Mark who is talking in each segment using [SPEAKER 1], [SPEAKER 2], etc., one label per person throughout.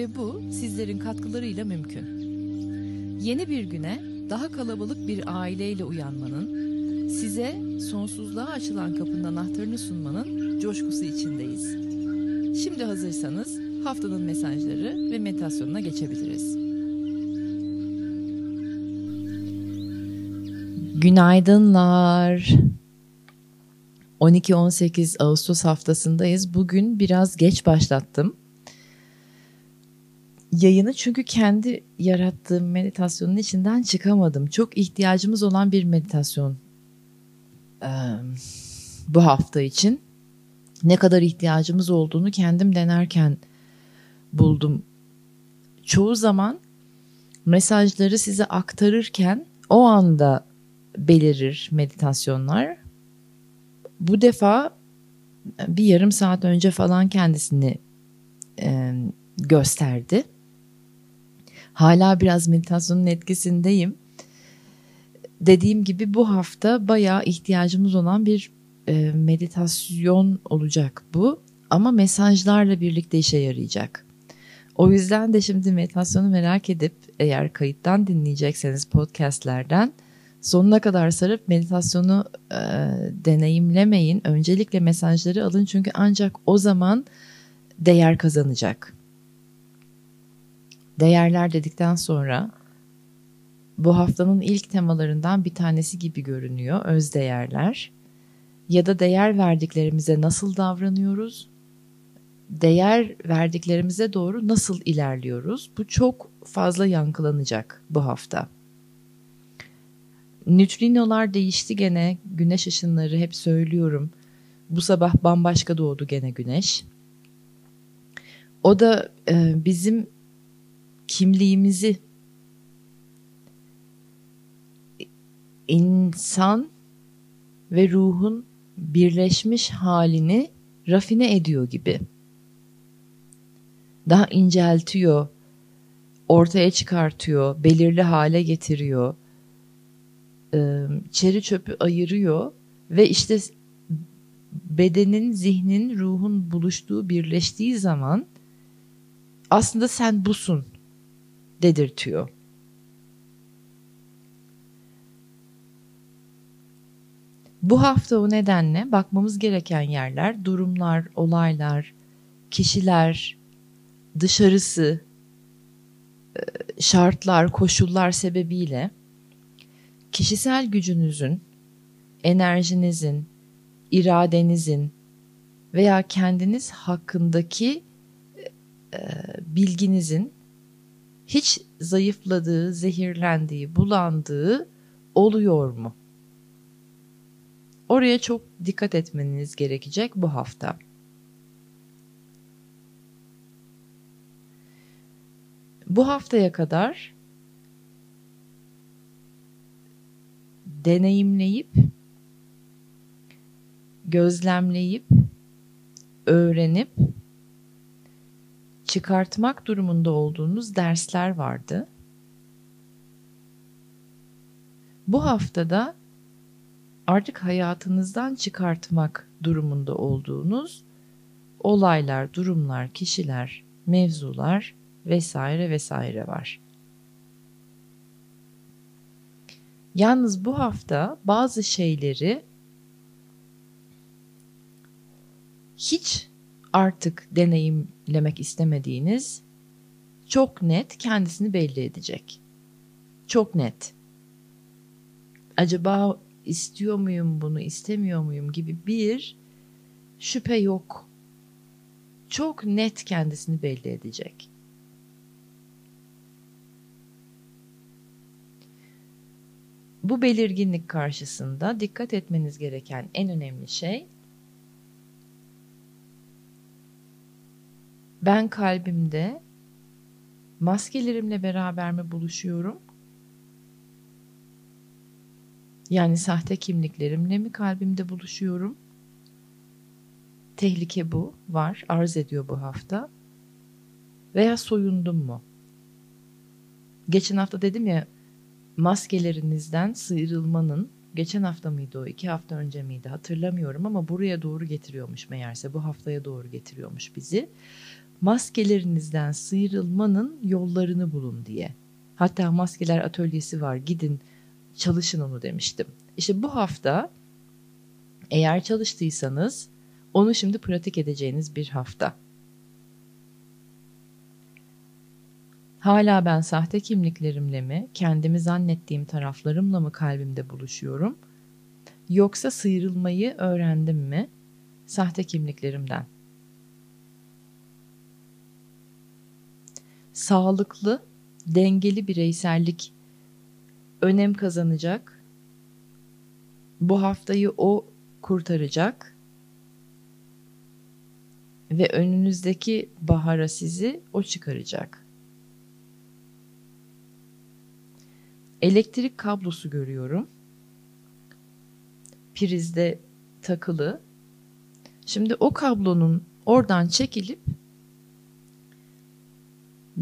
[SPEAKER 1] ve bu sizlerin katkılarıyla mümkün. Yeni bir güne daha kalabalık bir aileyle uyanmanın, size sonsuzluğa açılan kapının anahtarını sunmanın coşkusu içindeyiz. Şimdi hazırsanız haftanın mesajları ve meditasyonuna geçebiliriz. Günaydınlar. 12-18 Ağustos haftasındayız. Bugün biraz geç başlattım yayını çünkü kendi yarattığım meditasyonun içinden çıkamadım. Çok ihtiyacımız olan bir meditasyon bu hafta için. Ne kadar ihtiyacımız olduğunu kendim denerken buldum. Çoğu zaman mesajları size aktarırken o anda belirir meditasyonlar. Bu defa bir yarım saat önce falan kendisini e, gösterdi. Hala biraz meditasyonun etkisindeyim. Dediğim gibi bu hafta bayağı ihtiyacımız olan bir e, meditasyon olacak bu. Ama mesajlarla birlikte işe yarayacak. O yüzden de şimdi meditasyonu merak edip eğer kayıttan dinleyecekseniz podcastlerden sonuna kadar sarıp meditasyonu e, deneyimlemeyin. Öncelikle mesajları alın çünkü ancak o zaman değer kazanacak değerler dedikten sonra bu haftanın ilk temalarından bir tanesi gibi görünüyor öz değerler ya da değer verdiklerimize nasıl davranıyoruz? Değer verdiklerimize doğru nasıl ilerliyoruz? Bu çok fazla yankılanacak bu hafta. Nötrinolar değişti gene. Güneş ışınları hep söylüyorum. Bu sabah bambaşka doğdu gene güneş. O da e, bizim kimliğimizi insan ve ruhun birleşmiş halini rafine ediyor gibi. Daha inceltiyor, ortaya çıkartıyor, belirli hale getiriyor. Çeri çöpü ayırıyor ve işte bedenin, zihnin, ruhun buluştuğu, birleştiği zaman aslında sen busun dedirtiyor. Bu hafta o nedenle bakmamız gereken yerler, durumlar, olaylar, kişiler, dışarısı, e, şartlar, koşullar sebebiyle kişisel gücünüzün, enerjinizin, iradenizin veya kendiniz hakkındaki e, bilginizin hiç zayıfladığı, zehirlendiği, bulandığı oluyor mu? Oraya çok dikkat etmeniz gerekecek bu hafta. Bu haftaya kadar deneyimleyip gözlemleyip öğrenip çıkartmak durumunda olduğunuz dersler vardı. Bu haftada artık hayatınızdan çıkartmak durumunda olduğunuz olaylar, durumlar, kişiler, mevzular vesaire vesaire var. Yalnız bu hafta bazı şeyleri hiç artık deneyimlemek istemediğiniz çok net kendisini belli edecek. Çok net. Acaba istiyor muyum bunu, istemiyor muyum gibi bir şüphe yok. Çok net kendisini belli edecek. Bu belirginlik karşısında dikkat etmeniz gereken en önemli şey ben kalbimde Maskelerimle beraber mi buluşuyorum? Yani sahte kimliklerimle mi kalbimde buluşuyorum? Tehlike bu, var, arz ediyor bu hafta. Veya soyundum mu? Geçen hafta dedim ya maskelerinizden sıyrılmanın geçen hafta mıydı o iki hafta önce miydi hatırlamıyorum ama buraya doğru getiriyormuş meğerse bu haftaya doğru getiriyormuş bizi. Maskelerinizden sıyrılmanın yollarını bulun diye. Hatta maskeler atölyesi var gidin çalışın onu demiştim. İşte bu hafta eğer çalıştıysanız onu şimdi pratik edeceğiniz bir hafta. Hala ben sahte kimliklerimle mi, kendimi zannettiğim taraflarımla mı kalbimde buluşuyorum? Yoksa sıyrılmayı öğrendim mi sahte kimliklerimden? Sağlıklı, dengeli bireysellik önem kazanacak. Bu haftayı o kurtaracak ve önünüzdeki bahara sizi o çıkaracak. elektrik kablosu görüyorum. Prizde takılı. Şimdi o kablonun oradan çekilip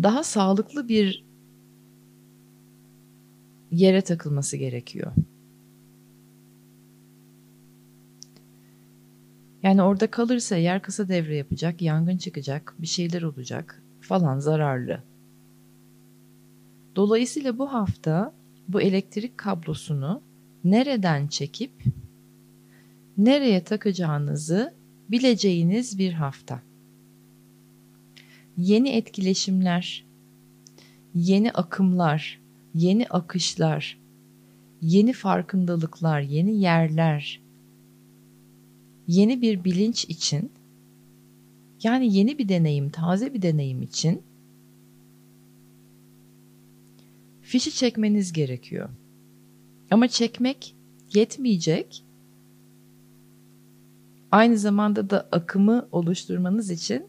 [SPEAKER 1] daha sağlıklı bir yere takılması gerekiyor. Yani orada kalırsa yer kısa devre yapacak, yangın çıkacak, bir şeyler olacak falan zararlı. Dolayısıyla bu hafta bu elektrik kablosunu nereden çekip nereye takacağınızı bileceğiniz bir hafta. Yeni etkileşimler, yeni akımlar, yeni akışlar, yeni farkındalıklar, yeni yerler, yeni bir bilinç için yani yeni bir deneyim, taze bir deneyim için fişi çekmeniz gerekiyor. Ama çekmek yetmeyecek. Aynı zamanda da akımı oluşturmanız için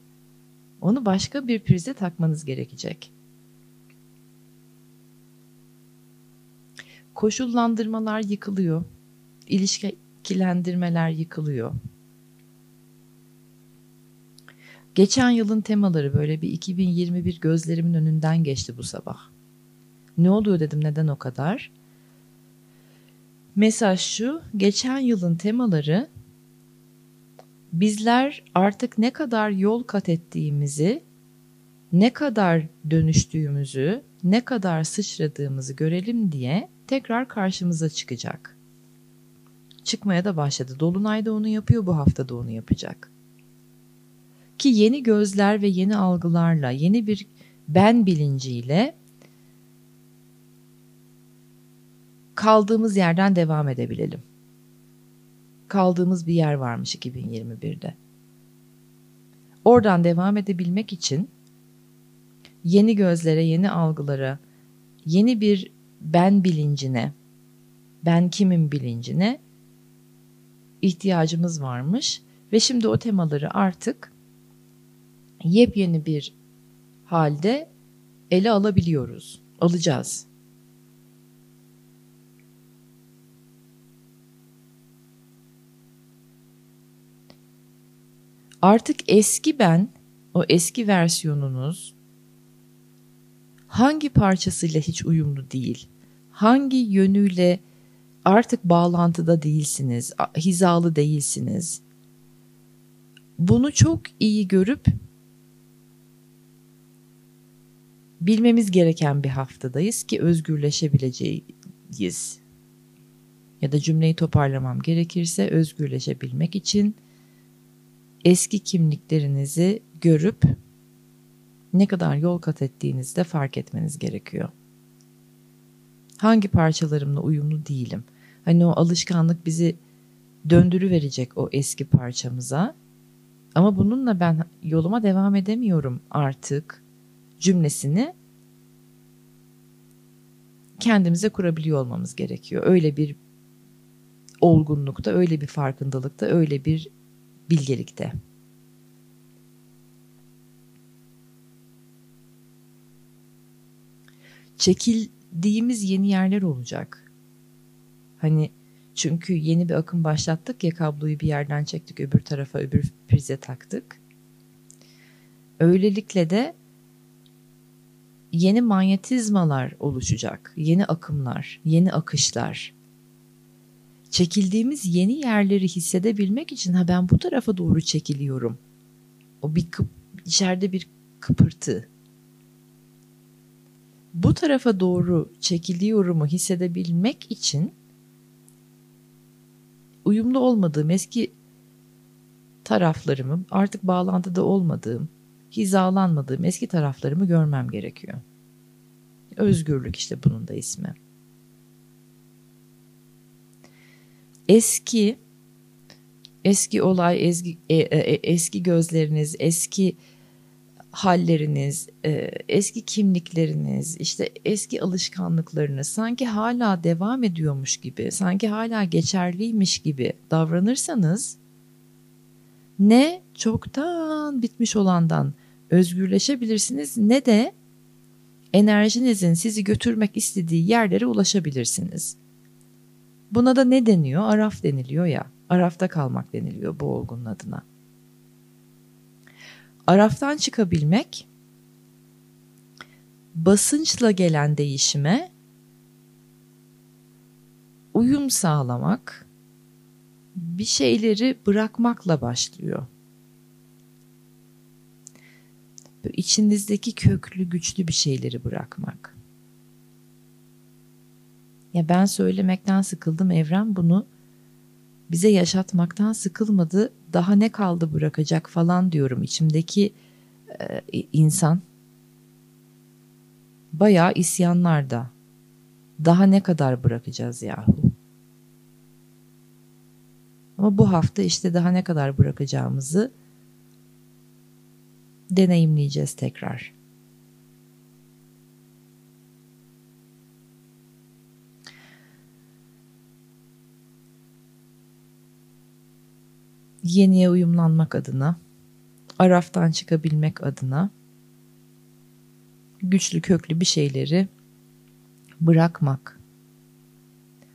[SPEAKER 1] onu başka bir prize takmanız gerekecek. Koşullandırmalar yıkılıyor. İlişkilendirmeler yıkılıyor. Geçen yılın temaları böyle bir 2021 gözlerimin önünden geçti bu sabah. Ne oluyor dedim neden o kadar? Mesaj şu, geçen yılın temaları bizler artık ne kadar yol kat ettiğimizi, ne kadar dönüştüğümüzü, ne kadar sıçradığımızı görelim diye tekrar karşımıza çıkacak. Çıkmaya da başladı. Dolunay da onu yapıyor, bu hafta da onu yapacak. Ki yeni gözler ve yeni algılarla, yeni bir ben bilinciyle kaldığımız yerden devam edebilelim. Kaldığımız bir yer varmış 2021'de. Oradan devam edebilmek için yeni gözlere, yeni algılara, yeni bir ben bilincine, ben kimim bilincine ihtiyacımız varmış ve şimdi o temaları artık yepyeni bir halde ele alabiliyoruz. Alacağız. Artık eski ben, o eski versiyonunuz hangi parçasıyla hiç uyumlu değil? Hangi yönüyle artık bağlantıda değilsiniz, hizalı değilsiniz? Bunu çok iyi görüp bilmemiz gereken bir haftadayız ki özgürleşebileceğiz. Ya da cümleyi toparlamam gerekirse özgürleşebilmek için eski kimliklerinizi görüp ne kadar yol kat ettiğinizi de fark etmeniz gerekiyor. Hangi parçalarımla uyumlu değilim? Hani o alışkanlık bizi döndürü verecek o eski parçamıza. Ama bununla ben yoluma devam edemiyorum artık cümlesini kendimize kurabiliyor olmamız gerekiyor. Öyle bir olgunlukta, öyle bir farkındalıkta, öyle bir bilgelikte. çekildiğimiz yeni yerler olacak. Hani çünkü yeni bir akım başlattık ya kabloyu bir yerden çektik öbür tarafa öbür prize taktık. Öylelikle de yeni manyetizmalar oluşacak, yeni akımlar, yeni akışlar. Çekildiğimiz yeni yerleri hissedebilmek için ha ben bu tarafa doğru çekiliyorum. O bir kıp, içeride bir kıpırtı. Bu tarafa doğru çekiliyorumu hissedebilmek için uyumlu olmadığım eski taraflarımı, artık bağlantıda olmadığım, hizalanmadığım eski taraflarımı görmem gerekiyor. Özgürlük işte bunun da ismi. Eski eski olay, eski, e, e, e, eski gözleriniz, eski halleriniz, e, eski kimlikleriniz, işte eski alışkanlıklarınız sanki hala devam ediyormuş gibi, sanki hala geçerliymiş gibi davranırsanız ne çoktan bitmiş olandan özgürleşebilirsiniz ne de enerjinizin sizi götürmek istediği yerlere ulaşabilirsiniz. Buna da ne deniyor? Araf deniliyor ya. Arafta kalmak deniliyor bu olgunun adına. Araftan çıkabilmek basınçla gelen değişime uyum sağlamak, bir şeyleri bırakmakla başlıyor. Böyle içinizdeki köklü, güçlü bir şeyleri bırakmak. Ya ben söylemekten sıkıldım evren bunu bize yaşatmaktan sıkılmadı. Daha ne kaldı bırakacak falan diyorum içimdeki e, insan. Bayağı isyanlarda. Daha ne kadar bırakacağız yahu? Ama bu hafta işte daha ne kadar bırakacağımızı deneyimleyeceğiz tekrar. Yeniye uyumlanmak adına, araftan çıkabilmek adına güçlü köklü bir şeyleri bırakmak.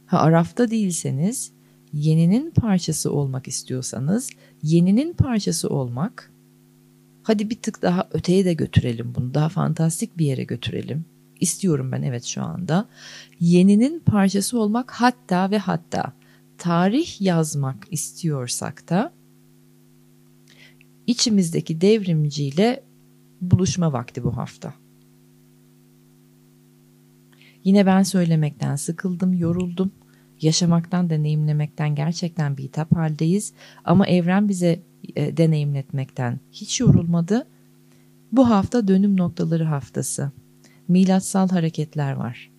[SPEAKER 1] Ha arafta değilseniz, yeninin parçası olmak istiyorsanız, yeninin parçası olmak Hadi bir tık daha öteye de götürelim bunu. Daha fantastik bir yere götürelim. İstiyorum ben evet şu anda. Yeninin parçası olmak hatta ve hatta tarih yazmak istiyorsak da içimizdeki devrimciyle buluşma vakti bu hafta. Yine ben söylemekten sıkıldım, yoruldum. Yaşamaktan, deneyimlemekten gerçekten bir hitap haldeyiz. Ama evren bize e, deneyimletmekten hiç yorulmadı. Bu hafta dönüm noktaları haftası. Milatsal hareketler var.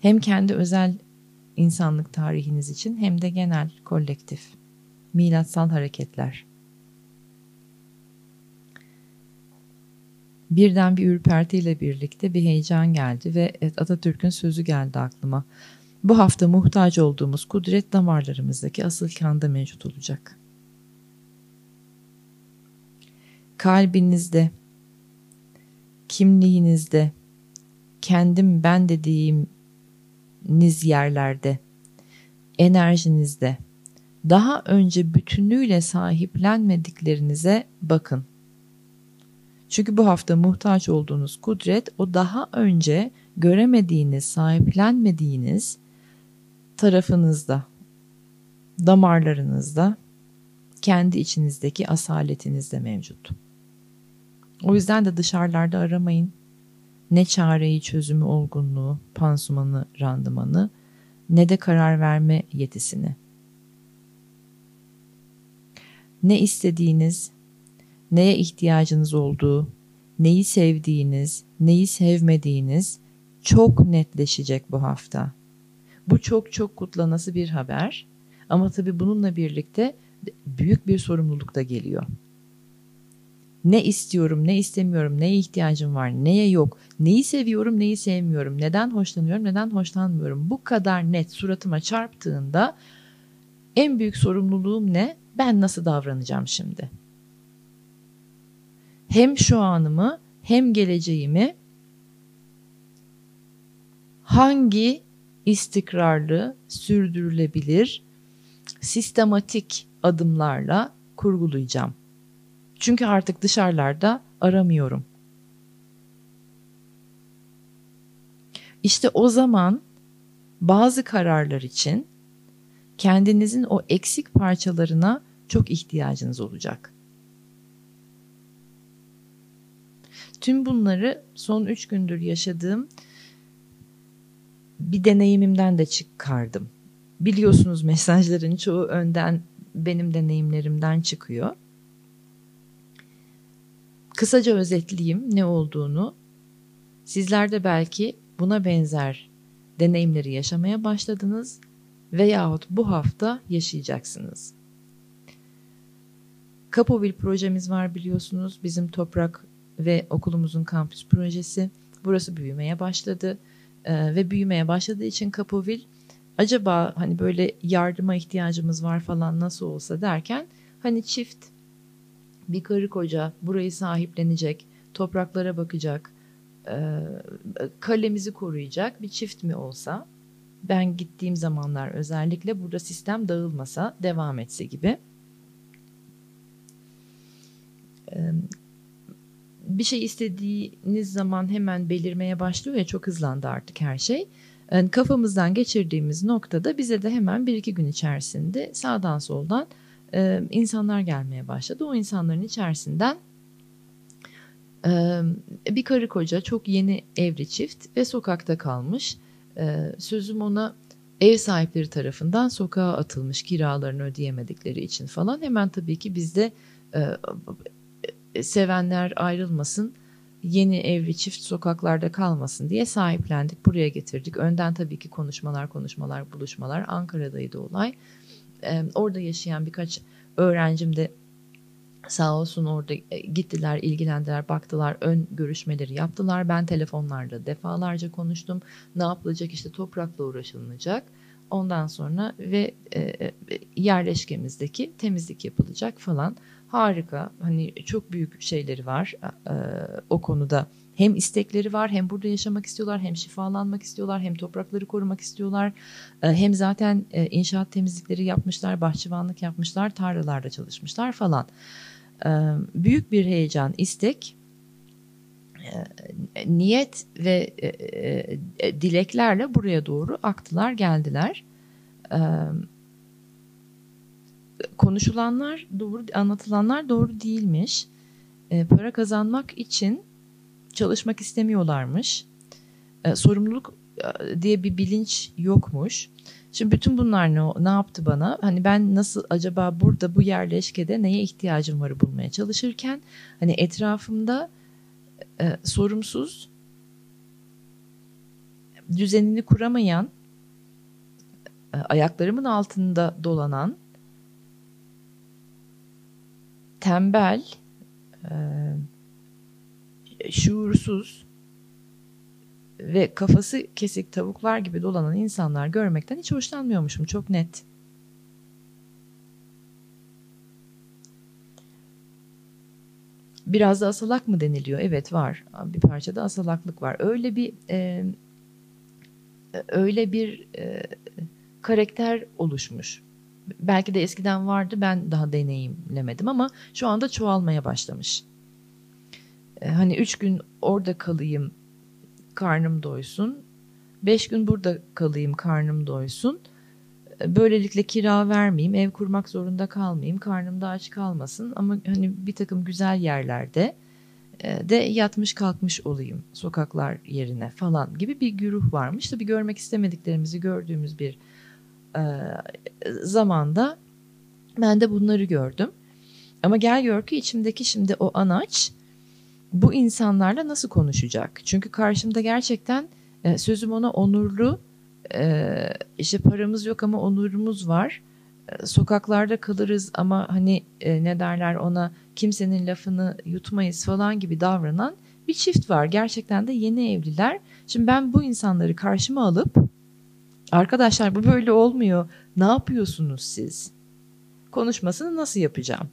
[SPEAKER 1] Hem kendi özel insanlık tarihiniz için hem de genel kolektif. Milatsal hareketler. Birden bir ürpertiyle birlikte bir heyecan geldi ve Atatürk'ün sözü geldi aklıma. Bu hafta muhtaç olduğumuz kudret damarlarımızdaki asıl kanda mevcut olacak. Kalbinizde, kimliğinizde, kendim ben dediğiniz yerlerde, enerjinizde daha önce bütünüyle sahiplenmediklerinize bakın. Çünkü bu hafta muhtaç olduğunuz kudret o daha önce göremediğiniz, sahiplenmediğiniz tarafınızda, damarlarınızda, kendi içinizdeki asaletinizde mevcut. O yüzden de dışarılarda aramayın. Ne çareyi, çözümü, olgunluğu, pansumanı, randımanı ne de karar verme yetisini. Ne istediğiniz, neye ihtiyacınız olduğu, neyi sevdiğiniz, neyi sevmediğiniz çok netleşecek bu hafta. Bu çok çok kutlanası bir haber. Ama tabii bununla birlikte büyük bir sorumluluk da geliyor. Ne istiyorum, ne istemiyorum, neye ihtiyacım var, neye yok, neyi seviyorum, neyi sevmiyorum, neden hoşlanıyorum, neden hoşlanmıyorum. Bu kadar net suratıma çarptığında en büyük sorumluluğum ne? Ben nasıl davranacağım şimdi? Hem şu anımı hem geleceğimi hangi istikrarlı, sürdürülebilir, sistematik adımlarla kurgulayacağım. Çünkü artık dışarılarda aramıyorum. İşte o zaman bazı kararlar için kendinizin o eksik parçalarına çok ihtiyacınız olacak. Tüm bunları son üç gündür yaşadığım bir deneyimimden de çıkardım. Biliyorsunuz mesajların çoğu önden benim deneyimlerimden çıkıyor. Kısaca özetleyeyim ne olduğunu. Sizler de belki buna benzer deneyimleri yaşamaya başladınız veyahut bu hafta yaşayacaksınız. Kapovil projemiz var biliyorsunuz. Bizim toprak ve okulumuzun kampüs projesi. Burası büyümeye başladı ee, ve büyümeye başladığı için Kapovil acaba hani böyle yardıma ihtiyacımız var falan nasıl olsa derken hani çift bir karı koca burayı sahiplenecek, topraklara bakacak, e, kalemizi koruyacak bir çift mi olsa ben gittiğim zamanlar özellikle burada sistem dağılmasa devam etse gibi bir şey istediğiniz zaman hemen belirmeye başlıyor ya çok hızlandı artık her şey. Kafamızdan geçirdiğimiz noktada bize de hemen bir iki gün içerisinde sağdan soldan insanlar gelmeye başladı. O insanların içerisinden bir karı koca çok yeni evli çift ve sokakta kalmış. E, sözüm ona ev sahipleri tarafından sokağa atılmış kiralarını ödeyemedikleri için falan hemen tabii ki bizde e, sevenler ayrılmasın, yeni evli çift sokaklarda kalmasın diye sahiplendik. Buraya getirdik. Önden tabii ki konuşmalar, konuşmalar, buluşmalar. Ankara'daydı olay. Ee, orada yaşayan birkaç öğrencim de sağ olsun orada e, gittiler, ilgilendiler, baktılar, ön görüşmeleri yaptılar. Ben telefonlarda defalarca konuştum. Ne yapılacak işte toprakla uğraşılacak. Ondan sonra ve e, e yerleşkemizdeki temizlik yapılacak falan harika. Hani çok büyük şeyleri var e, o konuda. Hem istekleri var hem burada yaşamak istiyorlar hem şifalanmak istiyorlar hem toprakları korumak istiyorlar. E, hem zaten e, inşaat temizlikleri yapmışlar, bahçıvanlık yapmışlar, tarlalarda çalışmışlar falan. E, büyük bir heyecan, istek, e, niyet ve e, dileklerle buraya doğru aktılar, geldiler. Evet konuşulanlar doğru, anlatılanlar doğru değilmiş. Para kazanmak için çalışmak istemiyorlarmış. E, sorumluluk diye bir bilinç yokmuş. Şimdi bütün bunlar ne, ne yaptı bana? Hani ben nasıl acaba burada bu yerleşkede neye ihtiyacım var bulmaya çalışırken hani etrafımda e, sorumsuz düzenini kuramayan e, ayaklarımın altında dolanan tembel, e, şuursuz ve kafası kesik tavuklar gibi dolanan insanlar görmekten hiç hoşlanmıyormuşum çok net. Biraz da asalak mı deniliyor? Evet var. Bir parçada asalaklık var. Öyle bir e, öyle bir e, karakter oluşmuş belki de eskiden vardı ben daha deneyimlemedim ama şu anda çoğalmaya başlamış. Ee, hani üç gün orada kalayım karnım doysun. Beş gün burada kalayım karnım doysun. Ee, böylelikle kira vermeyeyim, ev kurmak zorunda kalmayayım, karnım da aç kalmasın. Ama hani bir takım güzel yerlerde e, de yatmış kalkmış olayım sokaklar yerine falan gibi bir güruh varmış. Tabii görmek istemediklerimizi gördüğümüz bir e, zamanda ben de bunları gördüm. Ama gel gör ki içimdeki şimdi o anaç bu insanlarla nasıl konuşacak? Çünkü karşımda gerçekten e, sözüm ona onurlu e, işte paramız yok ama onurumuz var. E, sokaklarda kalırız ama hani e, ne derler ona kimsenin lafını yutmayız falan gibi davranan bir çift var. Gerçekten de yeni evliler. Şimdi ben bu insanları karşıma alıp Arkadaşlar bu böyle olmuyor. Ne yapıyorsunuz siz? Konuşmasını nasıl yapacağım?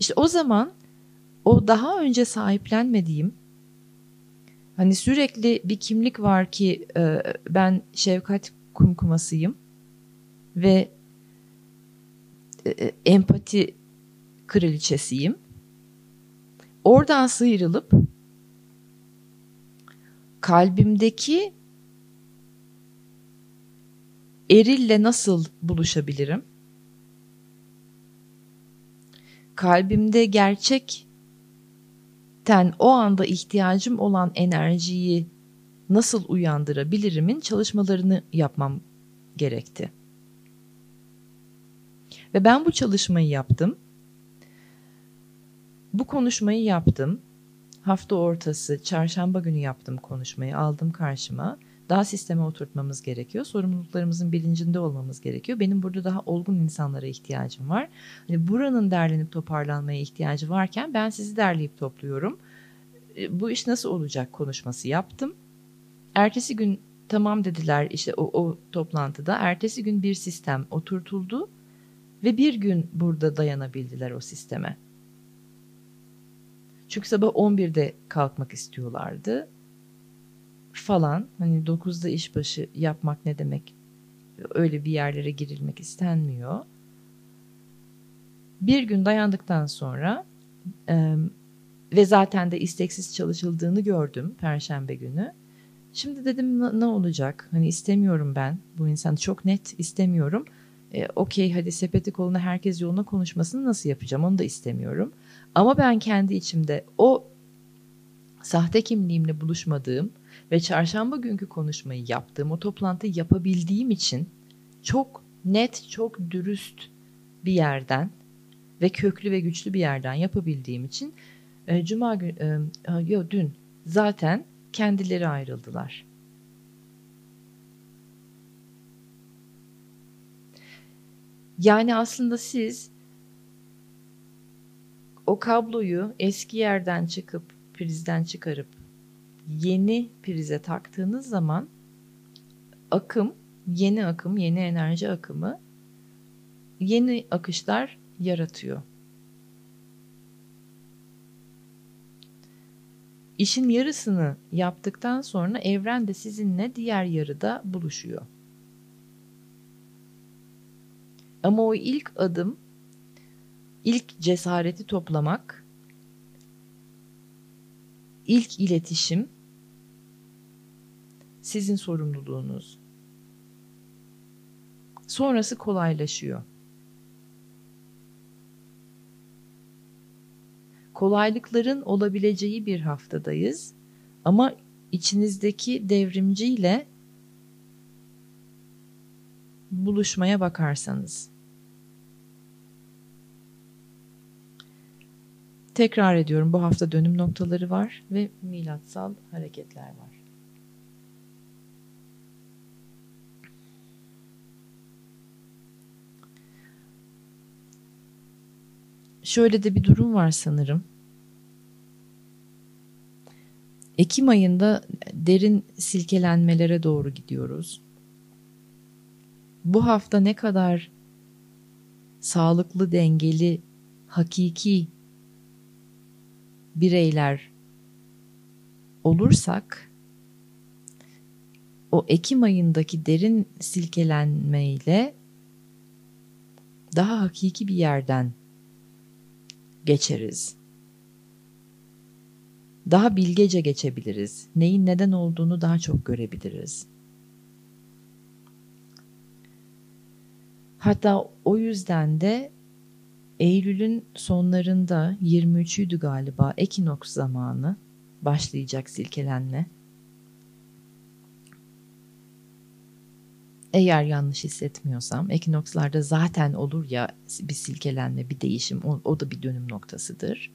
[SPEAKER 1] İşte o zaman o daha önce sahiplenmediğim Hani sürekli bir kimlik var ki e, ben şefkat kumkumasıyım ve e, e, empati kraliçesiyim. Oradan sıyrılıp kalbimdeki erille nasıl buluşabilirim? Kalbimde gerçekten o anda ihtiyacım olan enerjiyi nasıl uyandırabilirimin çalışmalarını yapmam gerekti. Ve ben bu çalışmayı yaptım. Bu konuşmayı yaptım. Hafta ortası, çarşamba günü yaptım konuşmayı, aldım karşıma. Daha sisteme oturtmamız gerekiyor. Sorumluluklarımızın bilincinde olmamız gerekiyor. Benim burada daha olgun insanlara ihtiyacım var. Hani buranın derlenip toparlanmaya ihtiyacı varken ben sizi derleyip topluyorum. E, bu iş nasıl olacak konuşması yaptım. Ertesi gün tamam dediler işte o, o toplantıda. Ertesi gün bir sistem oturtuldu ve bir gün burada dayanabildiler o sisteme. Çünkü sabah 11'de kalkmak istiyorlardı falan. Hani 9'da işbaşı yapmak ne demek? Öyle bir yerlere girilmek istenmiyor. Bir gün dayandıktan sonra e, ve zaten de isteksiz çalışıldığını gördüm perşembe günü. Şimdi dedim ne olacak? Hani istemiyorum ben bu insan çok net istemiyorum. E, Okey hadi sepeti koluna herkes yoluna konuşmasını nasıl yapacağım onu da istemiyorum. Ama ben kendi içimde o sahte kimliğimle buluşmadığım ve çarşamba günkü konuşmayı yaptığım o toplantıyı yapabildiğim için çok net, çok dürüst bir yerden ve köklü ve güçlü bir yerden yapabildiğim için e, cuma gün e, yo dün zaten kendileri ayrıldılar. Yani aslında siz o kabloyu eski yerden çıkıp prizden çıkarıp yeni prize taktığınız zaman akım, yeni akım, yeni enerji akımı yeni akışlar yaratıyor. İşin yarısını yaptıktan sonra evren de sizinle diğer yarıda buluşuyor. Ama o ilk adım, ilk cesareti toplamak, ilk iletişim sizin sorumluluğunuz. Sonrası kolaylaşıyor. Kolaylıkların olabileceği bir haftadayız ama içinizdeki devrimciyle buluşmaya bakarsanız. Tekrar ediyorum bu hafta dönüm noktaları var ve milatsal hareketler var. Şöyle de bir durum var sanırım. Ekim ayında derin silkelenmelere doğru gidiyoruz. Bu hafta ne kadar sağlıklı, dengeli, hakiki bireyler olursak o Ekim ayındaki derin silkelenmeyle daha hakiki bir yerden geçeriz. Daha bilgece geçebiliriz. Neyin neden olduğunu daha çok görebiliriz. Hatta o yüzden de Eylül'ün sonlarında 23'üydü galiba ekinoks zamanı başlayacak silkelenme. Eğer yanlış hissetmiyorsam ekinokslarda zaten olur ya bir silkelenme, bir değişim o, o da bir dönüm noktasıdır.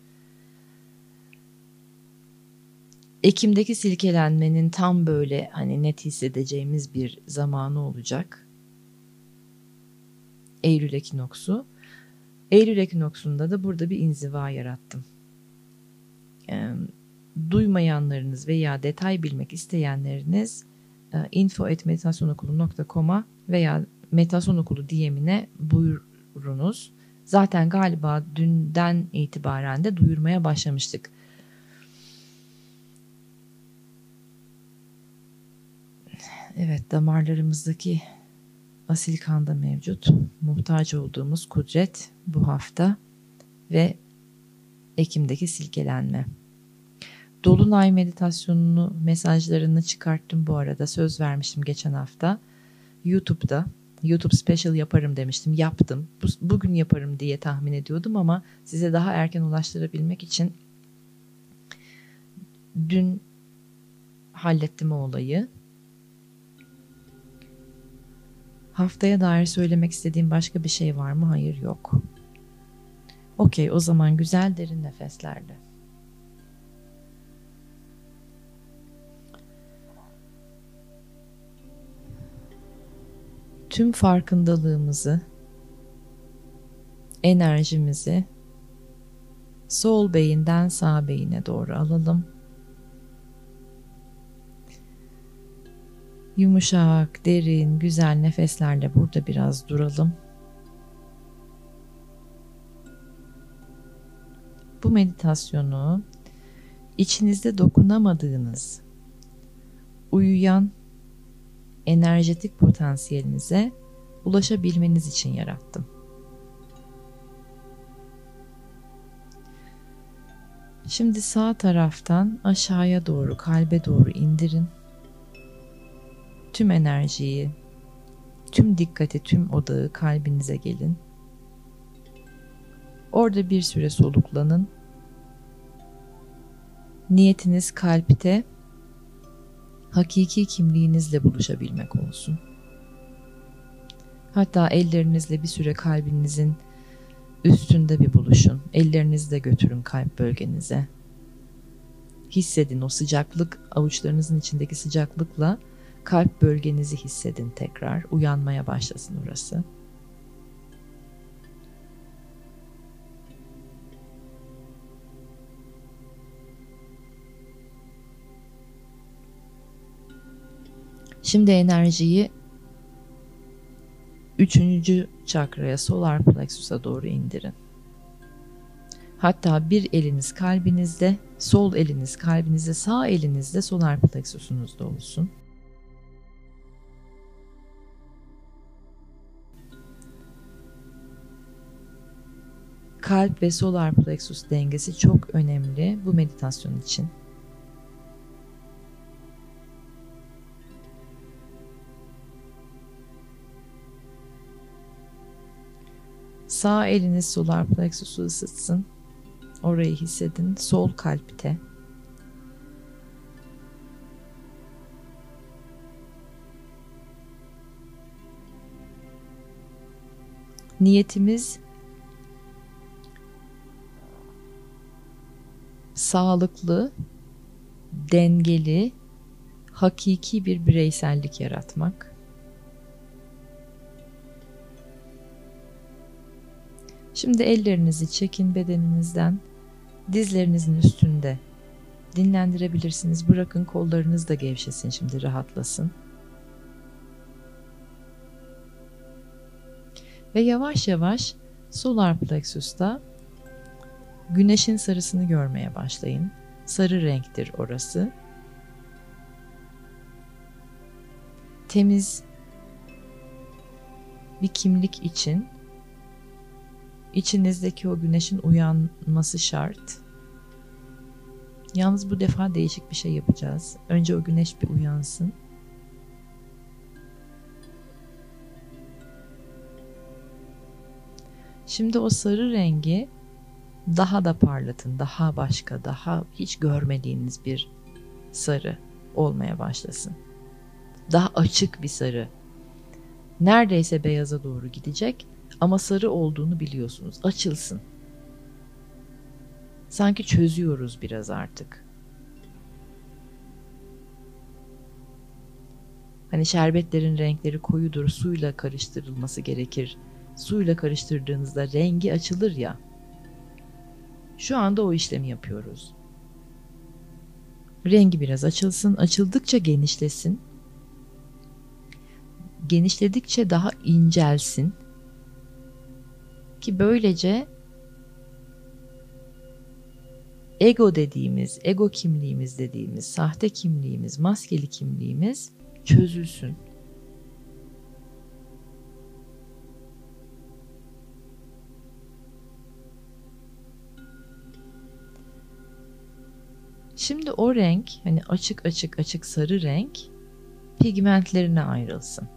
[SPEAKER 1] Ekim'deki silkelenmenin tam böyle hani net hissedeceğimiz bir zamanı olacak. Eylül ekinoksu. Eylül ekinoksunda da burada bir inziva yarattım. E, duymayanlarınız veya detay bilmek isteyenleriniz info.meditasyonokulu.com'a veya meditasyon okulu buyurunuz. Zaten galiba dünden itibaren de duyurmaya başlamıştık. Evet damarlarımızdaki asil kanda mevcut. Muhtaç olduğumuz kudret bu hafta ve Ekim'deki silkelenme. Dolunay meditasyonunu mesajlarını çıkarttım bu arada. Söz vermiştim geçen hafta. YouTube'da YouTube special yaparım demiştim. Yaptım. Bugün yaparım diye tahmin ediyordum ama size daha erken ulaştırabilmek için dün hallettim o olayı. Haftaya dair söylemek istediğim başka bir şey var mı? Hayır yok. Okey o zaman güzel derin nefeslerle. Tüm farkındalığımızı, enerjimizi sol beyinden sağ beyine doğru alalım. Yumuşak, derin, güzel nefeslerle burada biraz duralım. Bu meditasyonu içinizde dokunamadığınız, uyuyan enerjetik potansiyelinize ulaşabilmeniz için yarattım. Şimdi sağ taraftan aşağıya doğru, kalbe doğru indirin. Tüm enerjiyi, tüm dikkati, tüm odağı kalbinize gelin. Orada bir süre soluklanın. Niyetiniz kalpte hakiki kimliğinizle buluşabilmek olsun. Hatta ellerinizle bir süre kalbinizin üstünde bir buluşun. Ellerinizi de götürün kalp bölgenize. Hissedin o sıcaklık, avuçlarınızın içindeki sıcaklıkla kalp bölgenizi hissedin tekrar. Uyanmaya başlasın orası. Şimdi enerjiyi üçüncü çakraya solar plexus'a doğru indirin. Hatta bir eliniz kalbinizde, sol eliniz kalbinizde, sağ elinizde solar plexusunuzda olsun. Kalp ve solar plexus dengesi çok önemli bu meditasyon için. Sağ eliniz solar plexusu ısıtsın. Orayı hissedin. Sol kalpte. Niyetimiz sağlıklı, dengeli, hakiki bir bireysellik yaratmak. Şimdi ellerinizi çekin bedeninizden, dizlerinizin üstünde dinlendirebilirsiniz. Bırakın kollarınız da gevşesin şimdi rahatlasın. Ve yavaş yavaş solar plexus'ta güneşin sarısını görmeye başlayın. Sarı renktir orası. Temiz bir kimlik için İçinizdeki o güneşin uyanması şart. Yalnız bu defa değişik bir şey yapacağız. Önce o güneş bir uyansın. Şimdi o sarı rengi daha da parlatın, daha başka, daha hiç görmediğiniz bir sarı olmaya başlasın. Daha açık bir sarı. Neredeyse beyaza doğru gidecek ama sarı olduğunu biliyorsunuz. Açılsın. Sanki çözüyoruz biraz artık. Hani şerbetlerin renkleri koyudur, suyla karıştırılması gerekir. Suyla karıştırdığınızda rengi açılır ya. Şu anda o işlemi yapıyoruz. Rengi biraz açılsın, açıldıkça genişlesin. Genişledikçe daha incelsin. Ki böylece ego dediğimiz, ego kimliğimiz dediğimiz, sahte kimliğimiz, maskeli kimliğimiz çözülsün. Şimdi o renk hani açık açık açık sarı renk pigmentlerine ayrılsın.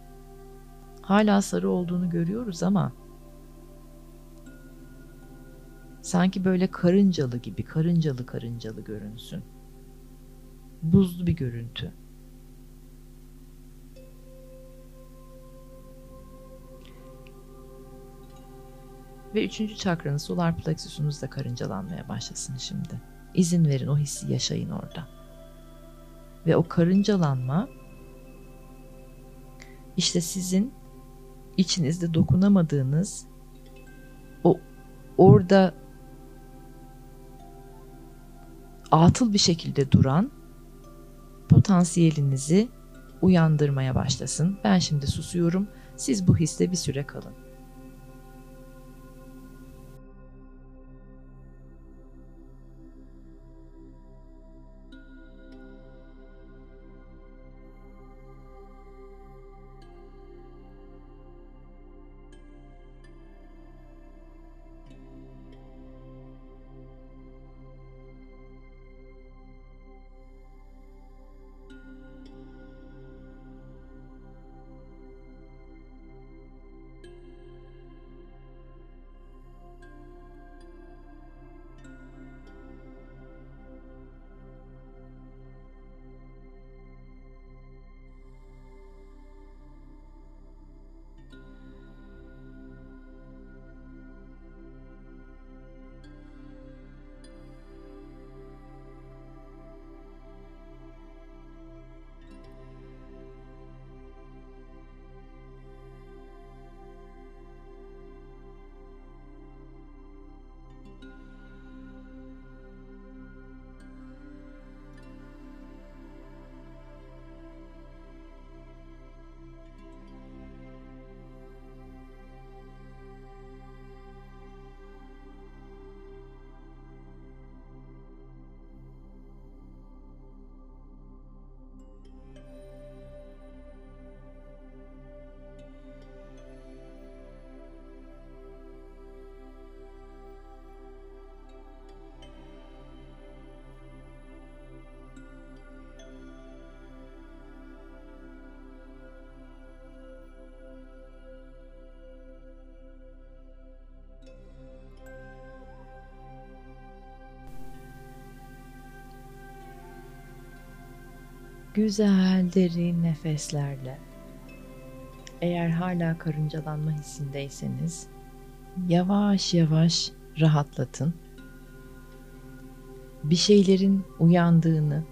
[SPEAKER 1] Hala sarı olduğunu görüyoruz ama sanki böyle karıncalı gibi karıncalı karıncalı görünsün. Buzlu bir görüntü. Ve üçüncü çakranız solar plexusunuz da karıncalanmaya başlasın şimdi. İzin verin o hissi yaşayın orada. Ve o karıncalanma işte sizin içinizde dokunamadığınız o orada atıl bir şekilde duran potansiyelinizi uyandırmaya başlasın. Ben şimdi susuyorum. Siz bu hisse bir süre kalın. Güzel derin nefeslerle eğer hala karıncalanma hissindeyseniz yavaş yavaş rahatlatın. Bir şeylerin uyandığını,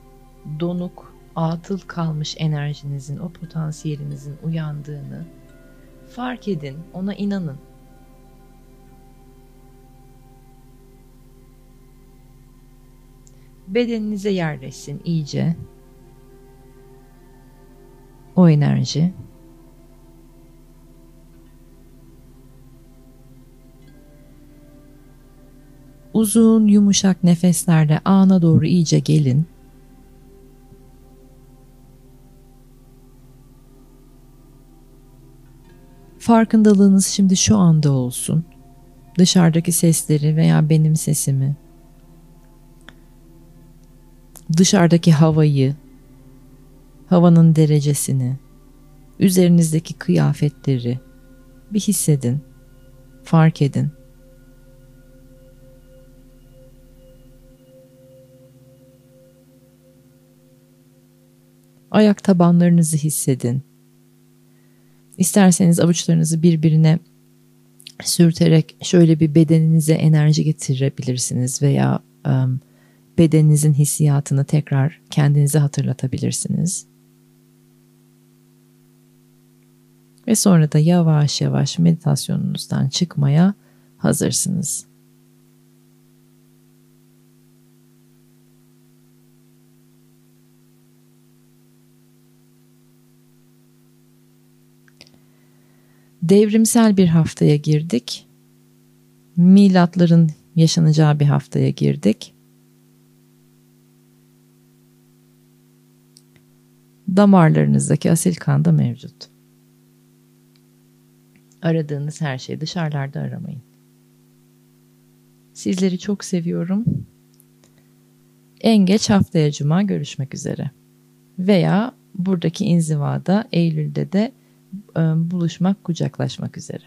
[SPEAKER 1] donuk, atıl kalmış enerjinizin, o potansiyelinizin uyandığını fark edin, ona inanın. Bedeninize yerleşsin iyice o enerji uzun yumuşak nefeslerle ana doğru iyice gelin. Farkındalığınız şimdi şu anda olsun. Dışarıdaki sesleri veya benim sesimi, dışarıdaki havayı, havanın derecesini, üzerinizdeki kıyafetleri bir hissedin, fark edin. Ayak tabanlarınızı hissedin. İsterseniz avuçlarınızı birbirine sürterek şöyle bir bedeninize enerji getirebilirsiniz veya bedeninizin hissiyatını tekrar kendinize hatırlatabilirsiniz. Ve sonra da yavaş yavaş meditasyonunuzdan çıkmaya hazırsınız. Devrimsel bir haftaya girdik. Milatların yaşanacağı bir haftaya girdik. damarlarınızdaki asil kan da mevcut. Aradığınız her şeyi dışarılarda aramayın. Sizleri çok seviyorum. En geç haftaya cuma görüşmek üzere. Veya buradaki inzivada Eylül'de de buluşmak, kucaklaşmak üzere.